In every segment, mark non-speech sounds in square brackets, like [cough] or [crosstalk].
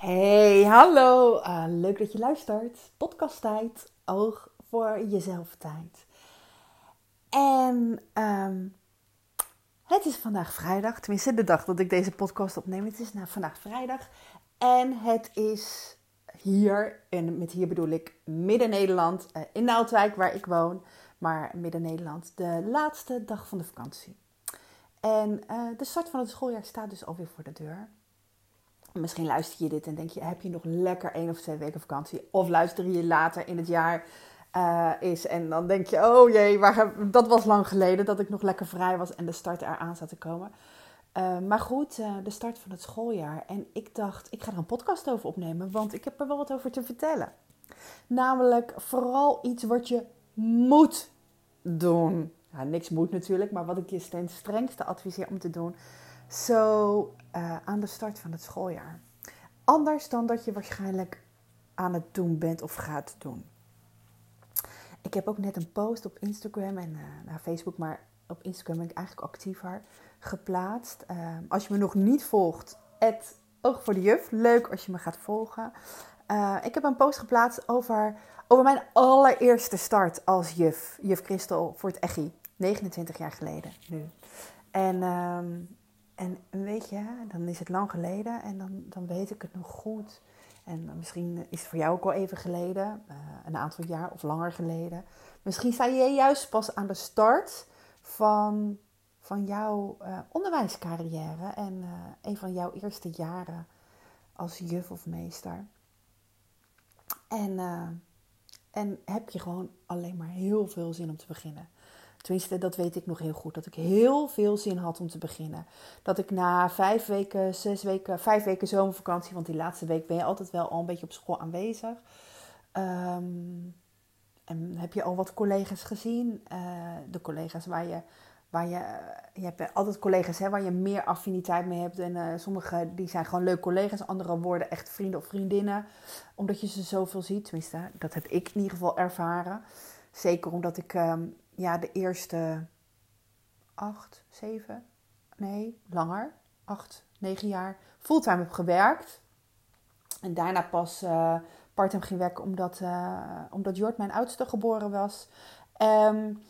Hey, hallo. Uh, leuk dat je luistert. Podcasttijd, oog voor jezelf tijd. En um, het is vandaag vrijdag, tenminste de dag dat ik deze podcast opneem. Het is nou vandaag vrijdag en het is hier, en met hier bedoel ik Midden-Nederland, uh, in Naaldwijk waar ik woon, maar Midden-Nederland, de laatste dag van de vakantie. En uh, de start van het schooljaar staat dus alweer voor de deur. Misschien luister je dit en denk je, heb je nog lekker één of twee weken vakantie? Of luister je later in het jaar uh, is en dan denk je, oh jee, waar, dat was lang geleden dat ik nog lekker vrij was en de start eraan zat te komen. Uh, maar goed, uh, de start van het schooljaar. En ik dacht, ik ga er een podcast over opnemen, want ik heb er wel wat over te vertellen. Namelijk vooral iets wat je moet doen. Ja, niks moet natuurlijk, maar wat ik je ten strengste adviseer om te doen zo uh, aan de start van het schooljaar. Anders dan dat je waarschijnlijk aan het doen bent of gaat doen. Ik heb ook net een post op Instagram en uh, nou, Facebook, maar op Instagram ben ik eigenlijk actiever geplaatst. Uh, als je me nog niet volgt, het Oog voor de Juf. Leuk als je me gaat volgen. Ik heb een post geplaatst over, over mijn allereerste start als juf. Juf Christel voor het EGI. 29 jaar geleden nu. En um, en weet je, dan is het lang geleden en dan, dan weet ik het nog goed. En misschien is het voor jou ook al even geleden, uh, een aantal jaar of langer geleden. Misschien sta je juist pas aan de start van, van jouw uh, onderwijscarrière en uh, een van jouw eerste jaren als juf of meester. En, en heb je gewoon alleen maar heel veel zin om te beginnen. Tenminste, dat weet ik nog heel goed. Dat ik heel veel zin had om te beginnen. Dat ik na vijf weken, zes weken, vijf weken zomervakantie, want die laatste week ben je altijd wel al een beetje op school aanwezig. Um, en heb je al wat collega's gezien? Uh, de collega's waar je, waar je, je hebt altijd collega's hè, waar je meer affiniteit mee hebt. En uh, sommige die zijn gewoon leuke collega's, andere worden echt vrienden of vriendinnen. Omdat je ze zoveel ziet. Tenminste, dat heb ik in ieder geval ervaren. Zeker omdat ik um, ja, de eerste acht, zeven, nee, langer, acht, negen jaar fulltime heb gewerkt. En daarna pas uh, parttime ging werken omdat, uh, omdat Jord mijn oudste geboren was. Um,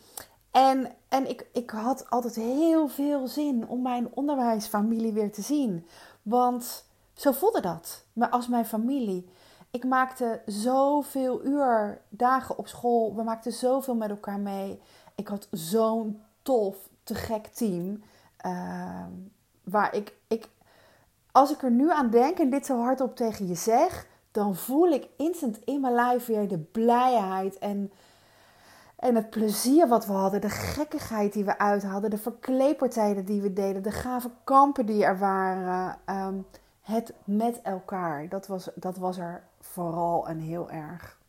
en en ik, ik had altijd heel veel zin om mijn onderwijsfamilie weer te zien. Want zo voelde dat, maar als mijn familie. Ik maakte zoveel uur, dagen op school. We maakten zoveel met elkaar mee. Ik had zo'n tof, te gek team. Uh, waar ik, ik, als ik er nu aan denk en dit zo hardop tegen je zeg, dan voel ik instant in mijn lijf weer de blijheid en, en het plezier wat we hadden. De gekkigheid die we uit hadden. De verkleedpartijen die we deden. De gave kampen die er waren. Um, het met elkaar. Dat was, dat was er vooral een heel erg.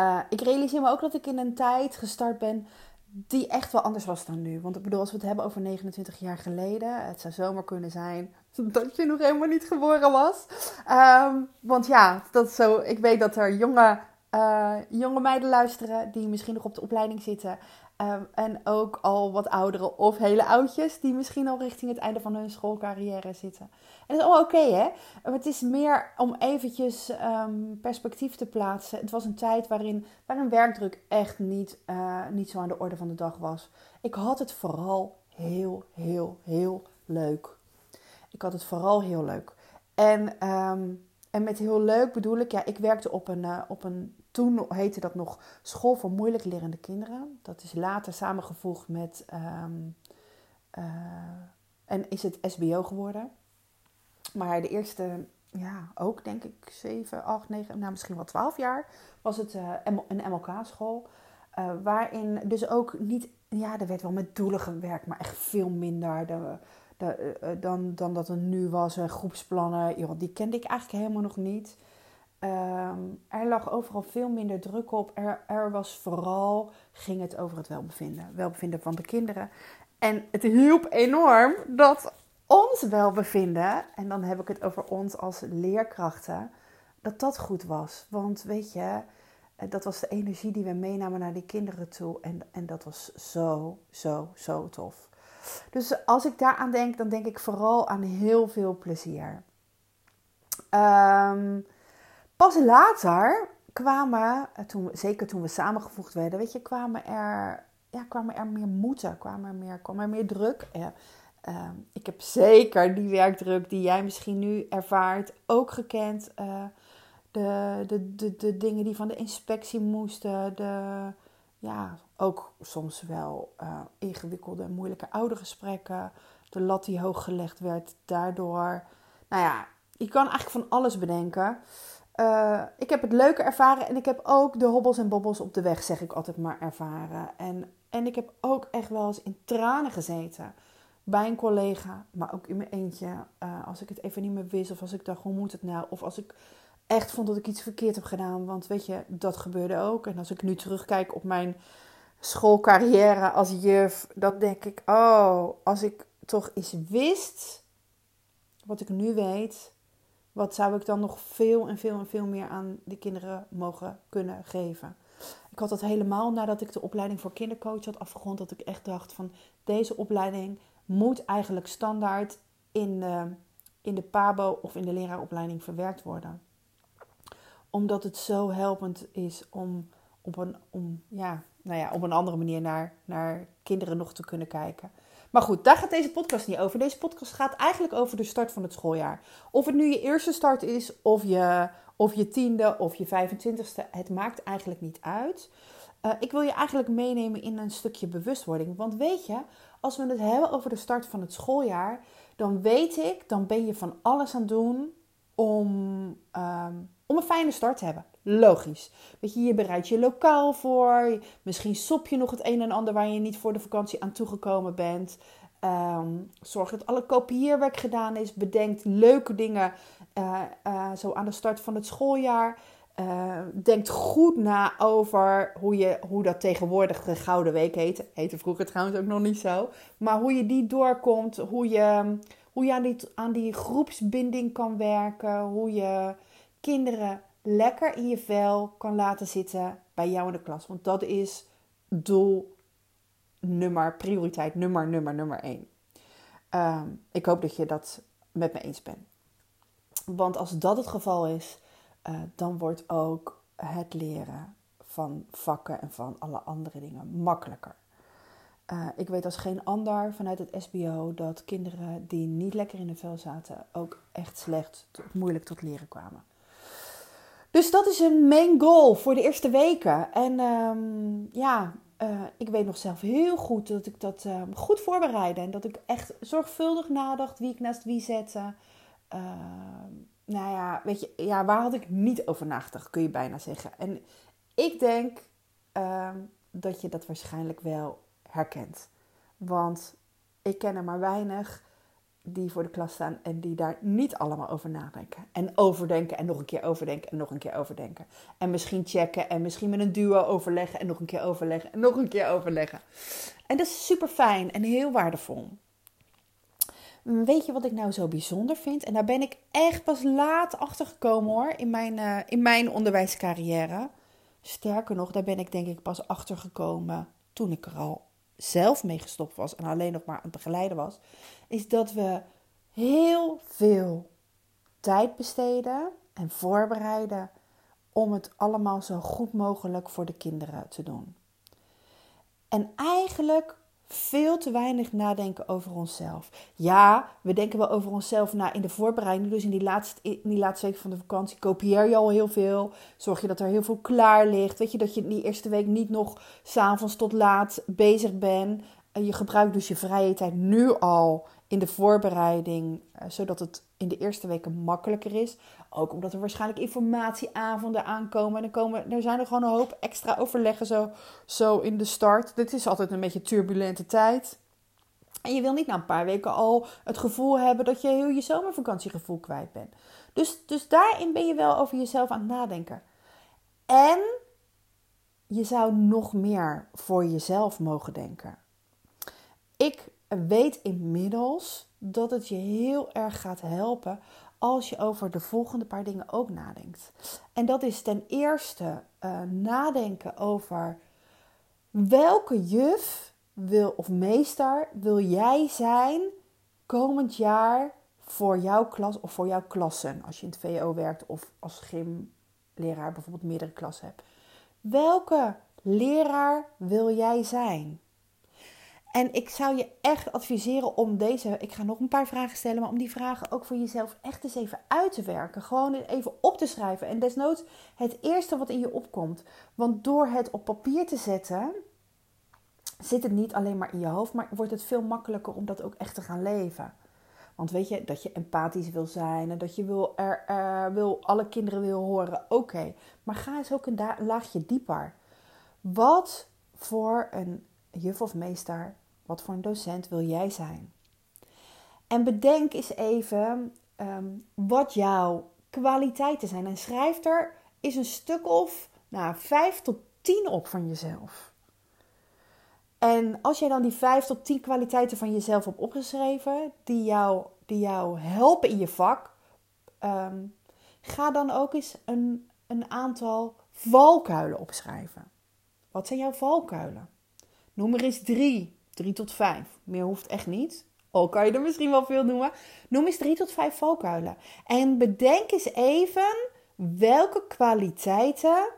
Uh, ik realiseer me ook dat ik in een tijd gestart ben die echt wel anders was dan nu. Want ik bedoel, als we het hebben over 29 jaar geleden, het zou zomaar kunnen zijn [laughs] dat je nog helemaal niet geboren was. Um, want ja, dat zo. Ik weet dat er jonge, uh, jonge meiden luisteren die misschien nog op de opleiding zitten. Um, en ook al wat ouderen of hele oudjes die misschien al richting het einde van hun schoolcarrière zitten. En dat is allemaal oké, hè? Maar het is meer om eventjes um, perspectief te plaatsen. Het was een tijd waarin, waarin werkdruk echt niet, uh, niet zo aan de orde van de dag was. Ik had het vooral heel, heel, heel leuk. Ik had het vooral heel leuk. En, um, en met heel leuk bedoel ik, ja, ik werkte op een, uh, op een toen heette dat nog School voor Moeilijk Lerende Kinderen. Dat is later samengevoegd met. Um, uh, en is het SBO geworden. Maar de eerste, ja, ook denk ik 7, 8, 9, nou misschien wel 12 jaar was het uh, een MLK-school. Uh, waarin dus ook niet, ja, er werd wel met doelen gewerkt, maar echt veel minder de, de, dan, dan dat er nu was. groepsplannen, joh, die kende ik eigenlijk helemaal nog niet. Um, er lag overal veel minder druk op. Er, er, was vooral, ging het over het welbevinden. Welbevinden van de kinderen. En het hielp enorm dat ons welbevinden, en dan heb ik het over ons als leerkrachten, dat dat goed was. Want weet je, eh, dat was de energie die we meenamen naar die kinderen toe. En, en dat was zo, zo, zo tof. Dus als ik daaraan denk, dan denk ik vooral aan heel veel plezier. Ehm, pas later kwamen, eh, toen, zeker toen we samengevoegd werden, weet je, kwamen er, ja, kwamen er meer moeten, kwamen er meer, kwam er meer druk. Ehm, ik heb zeker die werkdruk die jij misschien nu ervaart ook gekend. Uh, de, de, de, de dingen die van de inspectie moesten, de, ja, ook soms wel uh, ingewikkelde, moeilijke oudergesprekken. De lat die hoog gelegd werd daardoor. Nou ja, je kan eigenlijk van alles bedenken. Uh, ik heb het leuke ervaren en ik heb ook de hobbels en bobbels op de weg, zeg ik altijd maar, ervaren. En, en ik heb ook echt wel eens in tranen gezeten bij een collega, maar ook in mijn eentje. Uh, als ik het even niet meer wist of als ik dacht, hoe moet het nou? Of als ik echt vond dat ik iets verkeerd heb gedaan. Want weet je, dat gebeurde ook. En als ik nu terugkijk op mijn schoolcarrière als juf, dan denk ik, oh, als ik toch eens wist wat ik nu weet, wat zou ik dan nog veel en veel en veel meer aan die kinderen mogen kunnen geven? Ik had dat helemaal nadat ik de opleiding voor kindercoach had afgerond, dat ik echt dacht van deze opleiding moet eigenlijk standaard in de, in de PABO of in de leraaropleiding verwerkt worden. Omdat het zo helpend is om op een, om, ja, nou ja, op een andere manier naar, naar kinderen nog te kunnen kijken. Maar goed, daar gaat deze podcast niet over. Deze podcast gaat eigenlijk over de start van het schooljaar. Of het nu je eerste start is, of je, of je tiende, of je 25ste. Het maakt eigenlijk niet uit. Uh, ik wil je eigenlijk meenemen in een stukje bewustwording. Want weet je, als we het hebben over de start van het schooljaar, dan weet ik, dan ben je van alles aan het doen om, um, om een fijne start te hebben. Logisch. Weet je, je bereidt je lokaal voor. Misschien sop je nog het een en ander waar je niet voor de vakantie aan toegekomen bent. Um, zorg dat alle kopieerwerk gedaan is. Bedenk leuke dingen uh, uh, zo aan de start van het schooljaar. Uh, denk goed na over hoe, je, hoe dat tegenwoordig de Gouden Week heet. Heette vroeger trouwens ook nog niet zo. Maar hoe je die doorkomt. Hoe je, hoe je aan, die, aan die groepsbinding kan werken. Hoe je kinderen lekker in je vel kan laten zitten bij jou in de klas. Want dat is doel nummer, prioriteit nummer, nummer, nummer één. Um, ik hoop dat je dat met me eens bent. Want als dat het geval is, uh, dan wordt ook het leren van vakken en van alle andere dingen makkelijker. Uh, ik weet als geen ander vanuit het SBO dat kinderen die niet lekker in de vel zaten ook echt slecht, moeilijk tot leren kwamen. Dus dat is een main goal voor de eerste weken. En um, ja, uh, ik weet nog zelf heel goed dat ik dat um, goed voorbereidde. En dat ik echt zorgvuldig nadacht wie ik naast wie zette. Uh, nou ja, weet je, ja, waar had ik niet over nagedacht, kun je bijna zeggen. En ik denk dat je dat waarschijnlijk wel herkent. Want ik ken er maar weinig die voor de klas staan en die daar niet allemaal over nadenken. En overdenken en nog een keer overdenken en nog een keer overdenken. En misschien checken en misschien met een duo overleggen en nog een keer overleggen en nog een keer overleggen. En dat is super fijn en heel waardevol. Weet je wat ik nou zo bijzonder vind? En daar ben ik echt pas laat achter gekomen hoor, in mijn, uh, in mijn onderwijscarrière. Sterker nog, daar ben ik denk ik pas achter gekomen toen ik er al zelf mee gestopt was en alleen nog maar aan het begeleiden was, is dat we heel veel tijd besteden en voorbereiden om het allemaal zo goed mogelijk voor de kinderen te doen. En eigenlijk veel te weinig nadenken over onszelf. Ja, we denken wel over onszelf na in de voorbereiding. Dus in die laatste, in die laatste week van de vakantie kopieer je al heel veel. Zorg je dat er heel veel klaar ligt. Weet je dat je die eerste week niet nog s'avonds tot laat bezig bent. En je gebruikt dus je vrije tijd nu al in de voorbereiding, eh, zodat het in de eerste weken makkelijker is. Ook omdat er waarschijnlijk informatieavonden aankomen. En er, komen, er zijn er gewoon een hoop extra overleggen zo, zo in de start. Dit is altijd een beetje turbulente tijd. En je wil niet na een paar weken al het gevoel hebben dat je heel je zomervakantiegevoel kwijt bent. Dus, dus daarin ben je wel over jezelf aan het nadenken. En je zou nog meer voor jezelf mogen denken. Ik weet inmiddels dat het je heel erg gaat helpen als je over de volgende paar dingen ook nadenkt. En dat is ten eerste uh, nadenken over welke juf wil of meester wil jij zijn komend jaar voor jouw klas of voor jouw klassen? Als je in het VO werkt of als gymleraar bijvoorbeeld meerdere klassen hebt. Welke leraar wil jij zijn? En ik zou je echt adviseren om deze, ik ga nog een paar vragen stellen, maar om die vragen ook voor jezelf echt eens even uit te werken. Gewoon even op te schrijven. En desnoods het eerste wat in je opkomt. Want door het op papier te zetten, zit het niet alleen maar in je hoofd, maar wordt het veel makkelijker om dat ook echt te gaan leven. Want weet je, dat je empathisch wil zijn en dat je wil, er, wil alle kinderen wil horen, oké. Maar ga eens ook een laagje dieper. Wat voor een juf of meester, wat voor een docent wil jij zijn? En bedenk eens even ehm, wat jouw kwaliteiten zijn. En schrijf er is een stuk of nou, 5 tot 10 op van jezelf. En als jij dan die 5 tot 10 kwaliteiten van jezelf hebt opgeschreven, die jou, die jou helpen in je vak, ehm, ga dan ook eens een, een aantal valkuilen opschrijven. Wat zijn jouw valkuilen? Noem er eens drie. Drie tot vijf. Meer hoeft echt niet. Al kan je er misschien wel veel noemen. Noem eens drie tot vijf valkuilen. En bedenk eens even welke kwaliteiten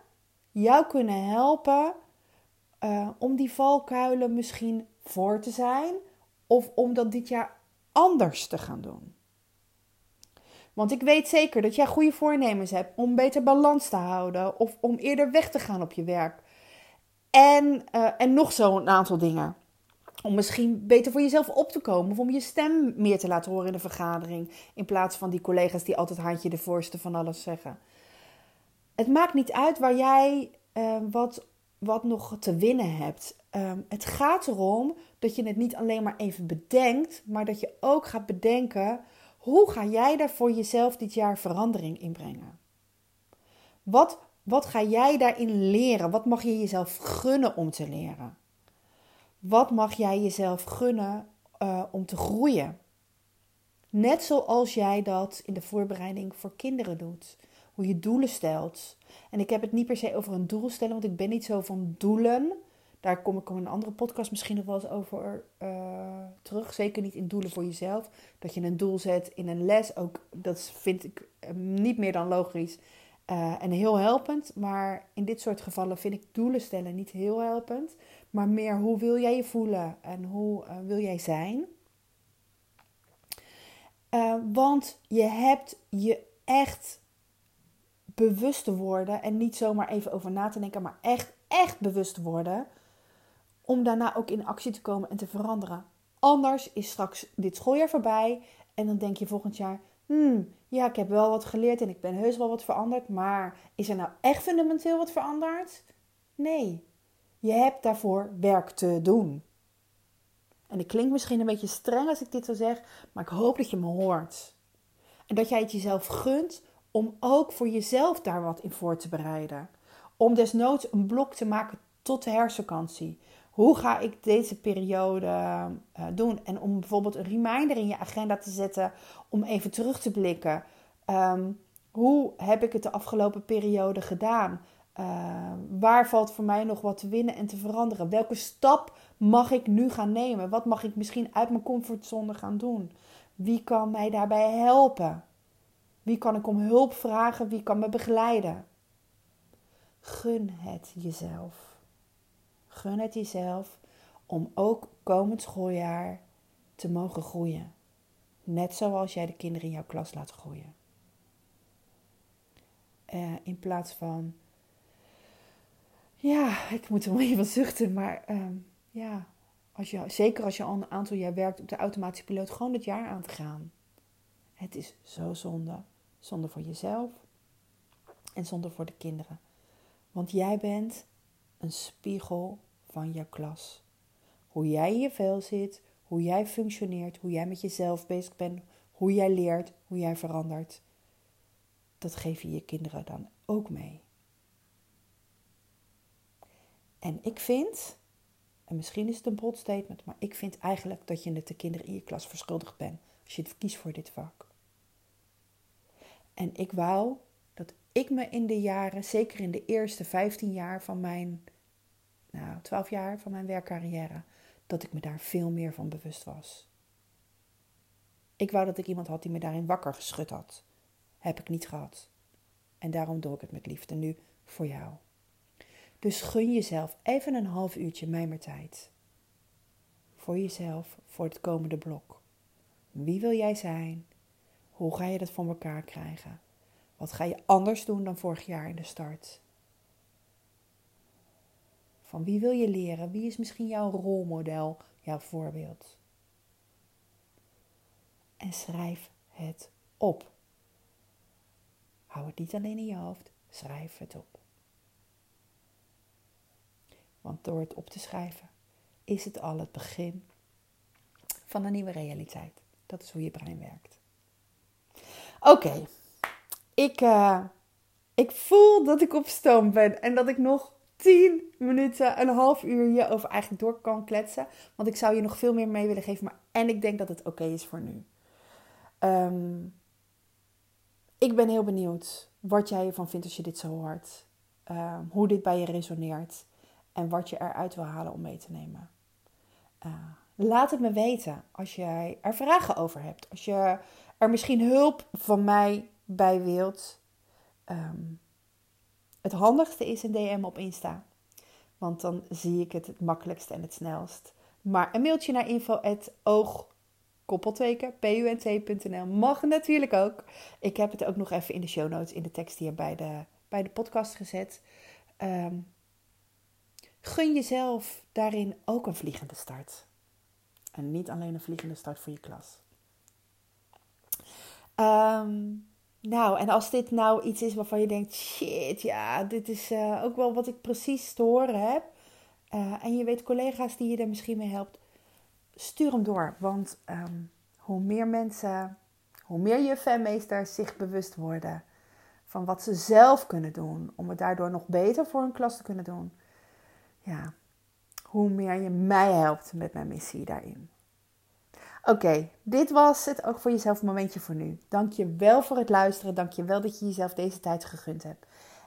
jou kunnen helpen uh, om die valkuilen misschien voor te zijn. Of om dat dit jaar anders te gaan doen. Want ik weet zeker dat jij goede voornemens hebt om beter balans te houden. Of om eerder weg te gaan op je werk. En, uh, en nog zo'n aantal dingen. Om misschien beter voor jezelf op te komen. Of om je stem meer te laten horen in de vergadering. In plaats van die collega's die altijd handje de voorste van alles zeggen. Het maakt niet uit waar jij uh, wat, wat nog te winnen hebt. Uh, het gaat erom dat je het niet alleen maar even bedenkt. Maar dat je ook gaat bedenken. Hoe ga jij daar voor jezelf dit jaar verandering in brengen? Wat wat ga jij daarin leren? Wat mag je jezelf gunnen om te leren? Wat mag jij jezelf gunnen uh, om te groeien? Net zoals jij dat in de voorbereiding voor kinderen doet. Hoe je doelen stelt. En ik heb het niet per se over een doel stellen, want ik ben niet zo van doelen. Daar kom ik in een andere podcast misschien nog wel eens over uh, terug. Zeker niet in doelen voor jezelf. Dat je een doel zet in een les. Ook dat vind ik eh, niet meer dan logisch. En heel helpend. Maar in dit soort gevallen vind ik doelen stellen niet heel helpend. Maar meer hoe wil jij je voelen en hoe uh, wil jij zijn. Uh, want je hebt je echt bewust te worden. En niet zomaar even over na te denken, maar echt, echt bewust te worden. Om daarna ook in actie te komen en te veranderen. Anders is straks dit schooljaar voorbij. En dan denk je volgend jaar hmm, ja, ik heb wel wat geleerd en ik ben heus wel wat veranderd, maar is er nou echt fundamenteel wat veranderd? Nee, je hebt daarvoor werk te doen. En ik klink misschien een beetje streng als ik dit zo zeg, maar ik hoop dat je me hoort. En dat jij het jezelf gunt om ook voor jezelf daar wat in voor te bereiden. Om desnoods een blok te maken tot de hersenvakantie. Hoe ga ik deze periode uh, doen? En om bijvoorbeeld een reminder in je agenda te zetten om even terug te blikken. Um, hoe heb ik het de afgelopen periode gedaan? Uh, waar valt voor mij nog wat te winnen en te veranderen? Welke stap mag ik nu gaan nemen? Wat mag ik misschien uit mijn comfortzone gaan doen? Wie kan mij daarbij helpen? Wie kan ik om hulp vragen? Wie kan me begeleiden? Gun het jezelf. Gun het jezelf om ook komend schooljaar te mogen groeien. Net zoals jij de kinderen in jouw klas laat groeien. Uh, in plaats van, ja, ik moet er even zuchten, maar uh, ja, als je, zeker als je al een aantal jaar werkt op de automatische piloot, gewoon het jaar aan te gaan. Het is zo zonde. Zonde voor jezelf en zonde voor de kinderen. Want jij bent een spiegel van jouw klas. Hoe jij in je vel zit, hoe jij functioneert, hoe jij met jezelf bezig bent, hoe jij leert, hoe jij verandert. Dat geef je je kinderen dan ook mee. En ik vind, en misschien is het een broad statement, maar ik vind eigenlijk dat je het de kinderen in je klas verschuldigd bent als je het kiest voor dit vak. En ik wou dat ik me in de jaren, zeker in de eerste 15 jaar van mijn nou, 12 jaar van mijn werkcarrière, dat ik me daar veel meer van bewust was. Ik wou dat ik iemand had die me daarin wakker geschud had. Heb ik niet gehad. En daarom doe ik het met liefde nu voor jou. Dus gun jezelf even een half uurtje mijmertijd. Voor jezelf, voor het komende blok. Wie wil jij zijn? Hoe ga je dat voor elkaar krijgen? Wat ga je anders doen dan vorig jaar in de start? Van wie wil je leren? Wie is misschien jouw rolmodel, jouw voorbeeld? En schrijf het op. Hou het niet alleen in je hoofd, schrijf het op. Want door het op te schrijven is het al het begin van een nieuwe realiteit. Dat is hoe je brein werkt. Oké, ik, uh, ik voel dat ik op stoom ben en dat ik nog 10 minuten, een half uur hierover eigenlijk door kan kletsen. Want ik zou je nog veel meer mee willen geven, maar en ik denk dat het oké is voor nu. Um, ik ben heel benieuwd wat jij ervan vindt als je dit zo hoort. Um, hoe dit bij je resoneert en wat je eruit wil halen om mee te nemen. Uh, laat het me weten als jij er vragen over hebt. Als je er misschien hulp van mij bij wilt. Um, het handigste is een DM op Insta. Want dan zie ik het het makkelijkst en het snelst. Maar een mailtje naar info.oog koppelteken, punt.nl mag natuurlijk ook. Ik heb het ook nog even in de show notes, in de tekst hier bij de, bij de podcast gezet. Um, gun jezelf daarin ook een vliegende start. En niet alleen een vliegende start voor je klas. Um, nou, en als dit nou iets is waarvan je denkt: shit, ja, dit is uh, ook wel wat ik precies te horen heb. Uh, en je weet collega's die je er misschien mee helpt, stuur hem door. Want um, hoe meer mensen, hoe meer juffen en meesters zich bewust worden van wat ze zelf kunnen doen, om het daardoor nog beter voor hun klas te kunnen doen, ja, hoe meer je mij helpt met mijn missie daarin. Oké, dit was het ook voor jezelf momentje voor nu. Dank je wel voor het luisteren. Dank je wel dat je jezelf deze tijd gegund hebt.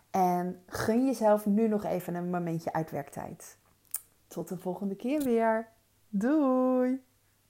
En gun jezelf nu nog even een momentje uitwerktijd. Tot de volgende keer weer. Doei!